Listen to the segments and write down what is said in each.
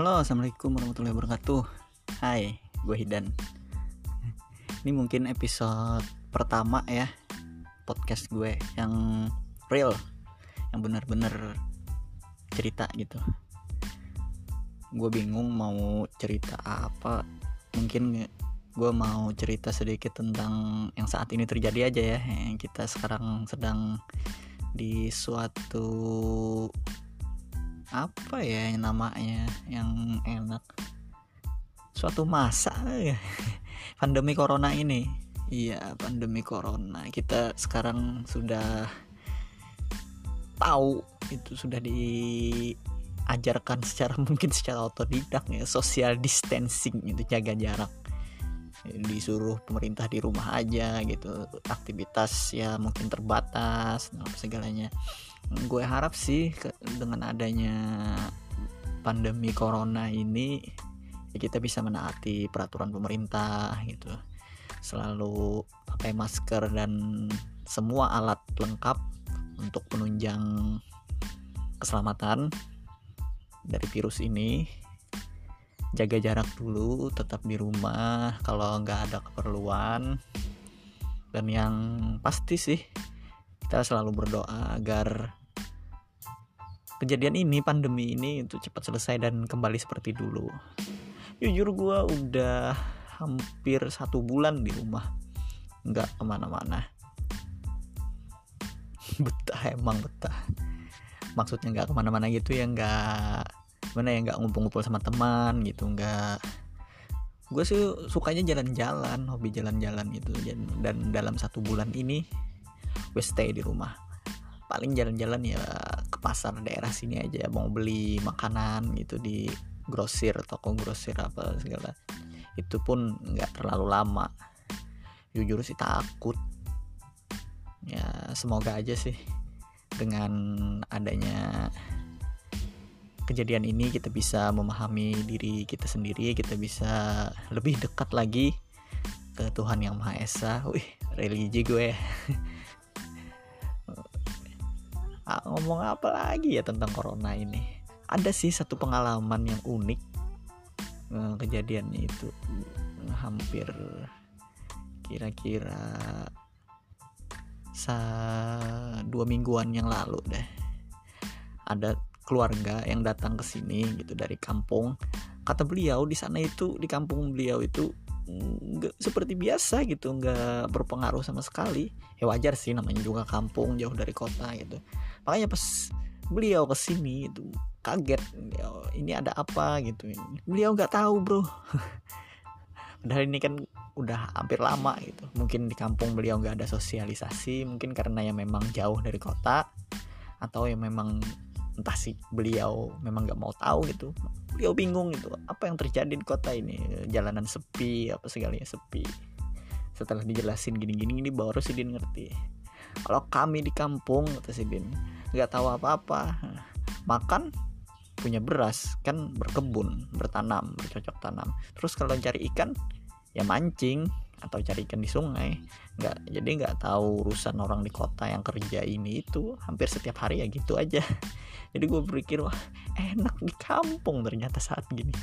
Halo, assalamualaikum warahmatullahi wabarakatuh. Hai, gue Hidan. Ini mungkin episode pertama ya podcast gue yang real, yang benar-benar cerita gitu. Gue bingung mau cerita apa. Mungkin gue mau cerita sedikit tentang yang saat ini terjadi aja ya. Yang kita sekarang sedang di suatu apa ya namanya yang enak? Suatu masa ya. Pandemi corona ini. Iya pandemi corona. Kita sekarang sudah tahu itu sudah diajarkan secara mungkin secara otodidak ya social distancing itu jaga jarak disuruh pemerintah di rumah aja gitu. Aktivitas ya mungkin terbatas segalanya. Gue harap sih dengan adanya pandemi corona ini ya kita bisa menaati peraturan pemerintah gitu. Selalu pakai masker dan semua alat lengkap untuk penunjang keselamatan dari virus ini jaga jarak dulu tetap di rumah kalau nggak ada keperluan. Dan yang pasti sih kita selalu berdoa agar kejadian ini pandemi ini itu cepat selesai dan kembali seperti dulu. Jujur gue udah hampir satu bulan di rumah nggak ke mana-mana. Betah emang betah. Maksudnya nggak ke mana-mana gitu ya nggak mana ya nggak ngumpul-ngumpul sama teman gitu nggak. Gue sih sukanya jalan-jalan hobi jalan-jalan gitu. Dan dalam satu bulan ini gue stay di rumah. Paling jalan-jalan ya ke pasar daerah sini aja mau beli makanan gitu di grosir toko grosir apa segala. Itu pun nggak terlalu lama. Jujur sih takut. Ya semoga aja sih dengan adanya kejadian ini kita bisa memahami diri kita sendiri kita bisa lebih dekat lagi ke Tuhan yang Maha Esa. Wih religi gue. Ah, ngomong apa lagi ya tentang corona ini? Ada sih satu pengalaman yang unik eh, kejadiannya itu. Hampir kira-kira dua mingguan yang lalu deh. Ada keluarga yang datang ke sini gitu dari kampung. Kata beliau di sana itu di kampung beliau itu nggak seperti biasa gitu nggak berpengaruh sama sekali. Ya wajar sih namanya juga kampung jauh dari kota gitu. Makanya pas beliau ke sini itu kaget ya, ini ada apa? gitu. Beliau nggak tahu bro. Padahal ini kan udah hampir lama gitu. Mungkin di kampung beliau nggak ada sosialisasi mungkin karena yang memang jauh dari kota atau yang memang entah sih beliau memang nggak mau tahu gitu. Beliau bingung gitu apa yang terjadi di kota ini? Jalanan sepi apa segalanya sepi. Setelah dijelasin gini-gini ini baru si Din ngerti. Kalau kami di kampung kata si Din nggak tahu apa-apa makan punya beras kan berkebun bertanam bercocok tanam. Terus kalau cari ikan ya mancing atau cari ikan di sungai. Nggak jadi nggak tahu urusan orang di kota yang kerja ini itu. Hampir setiap hari ya gitu aja. Jadi gue berpikir wah enak di kampung ternyata saat gini.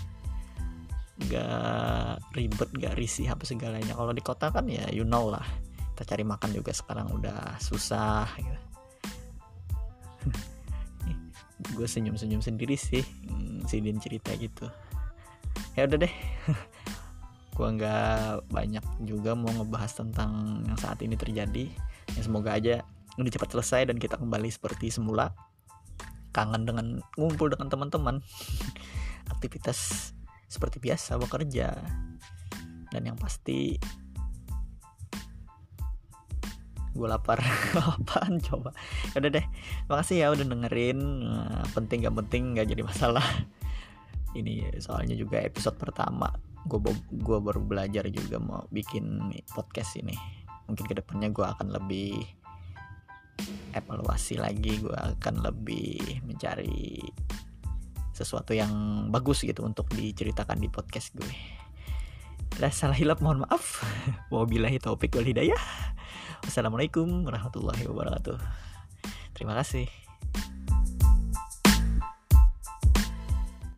Nggak ribet nggak risih apa segalanya. Kalau di kota kan ya you know lah. Kita cari makan juga sekarang udah susah gitu. gue senyum-senyum sendiri sih. Hmm, si Din cerita gitu. Ya udah deh gue nggak banyak juga mau ngebahas tentang yang saat ini terjadi. Ya semoga aja ini cepat selesai dan kita kembali seperti semula. Kangen dengan ngumpul dengan teman-teman. Aktivitas seperti biasa bekerja. Dan yang pasti gue lapar. Apaan coba? Ya udah deh. Makasih ya udah dengerin. Nah, penting gak penting gak jadi masalah. Ini soalnya juga episode pertama gue gue baru belajar juga mau bikin podcast ini. Mungkin ke depannya gue akan lebih evaluasi lagi gue akan lebih mencari sesuatu yang bagus gitu untuk diceritakan di podcast gue. Udah salah hilap mohon maaf. Wabillahi taufik wal hidayah. Wassalamualaikum warahmatullahi wabarakatuh. Terima kasih